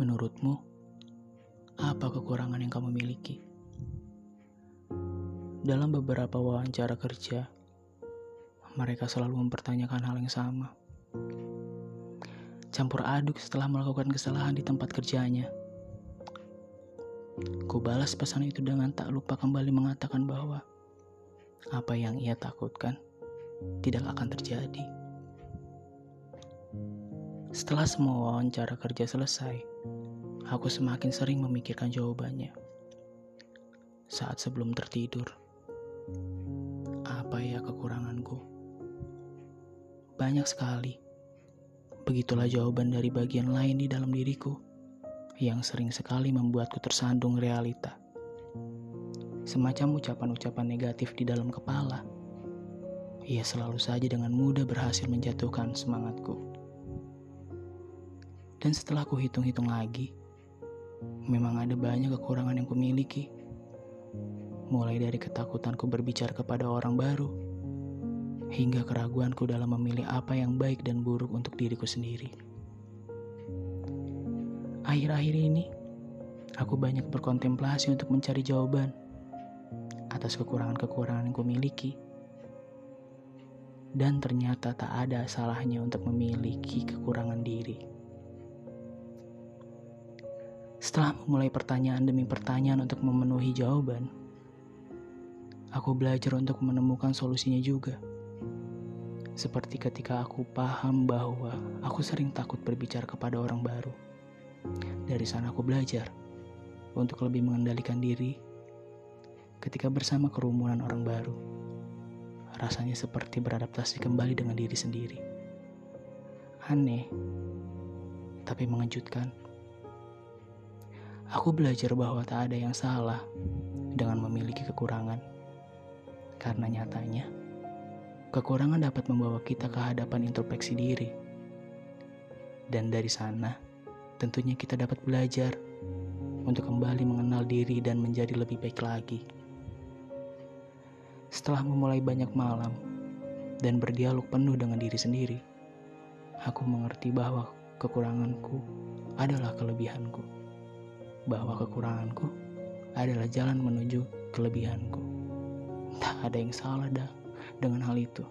Menurutmu, apa kekurangan yang kamu miliki? Dalam beberapa wawancara kerja, mereka selalu mempertanyakan hal yang sama. Campur aduk setelah melakukan kesalahan di tempat kerjanya. Ku balas pesan itu dengan tak lupa kembali mengatakan bahwa apa yang ia takutkan tidak akan terjadi. Setelah semua wawancara kerja selesai, aku semakin sering memikirkan jawabannya. Saat sebelum tertidur, apa ya kekuranganku? Banyak sekali. Begitulah jawaban dari bagian lain di dalam diriku yang sering sekali membuatku tersandung realita. Semacam ucapan-ucapan negatif di dalam kepala. Ia selalu saja dengan mudah berhasil menjatuhkan semangatku. Dan setelah ku hitung-hitung lagi, memang ada banyak kekurangan yang kumiliki. Mulai dari ketakutanku berbicara kepada orang baru, hingga keraguanku dalam memilih apa yang baik dan buruk untuk diriku sendiri. Akhir-akhir ini, aku banyak berkontemplasi untuk mencari jawaban atas kekurangan-kekurangan yang kumiliki. Dan ternyata tak ada salahnya untuk memiliki kekurangan diri. Setelah memulai pertanyaan demi pertanyaan untuk memenuhi jawaban, aku belajar untuk menemukan solusinya juga. Seperti ketika aku paham bahwa aku sering takut berbicara kepada orang baru. Dari sana aku belajar untuk lebih mengendalikan diri ketika bersama kerumunan orang baru. Rasanya seperti beradaptasi kembali dengan diri sendiri. Aneh, tapi mengejutkan. Aku belajar bahwa tak ada yang salah dengan memiliki kekurangan. Karena nyatanya, kekurangan dapat membawa kita ke hadapan introspeksi diri. Dan dari sana, tentunya kita dapat belajar untuk kembali mengenal diri dan menjadi lebih baik lagi. Setelah memulai banyak malam dan berdialog penuh dengan diri sendiri, aku mengerti bahwa kekuranganku adalah kelebihanku bahwa kekuranganku adalah jalan menuju kelebihanku. Tak ada yang salah dah dengan hal itu.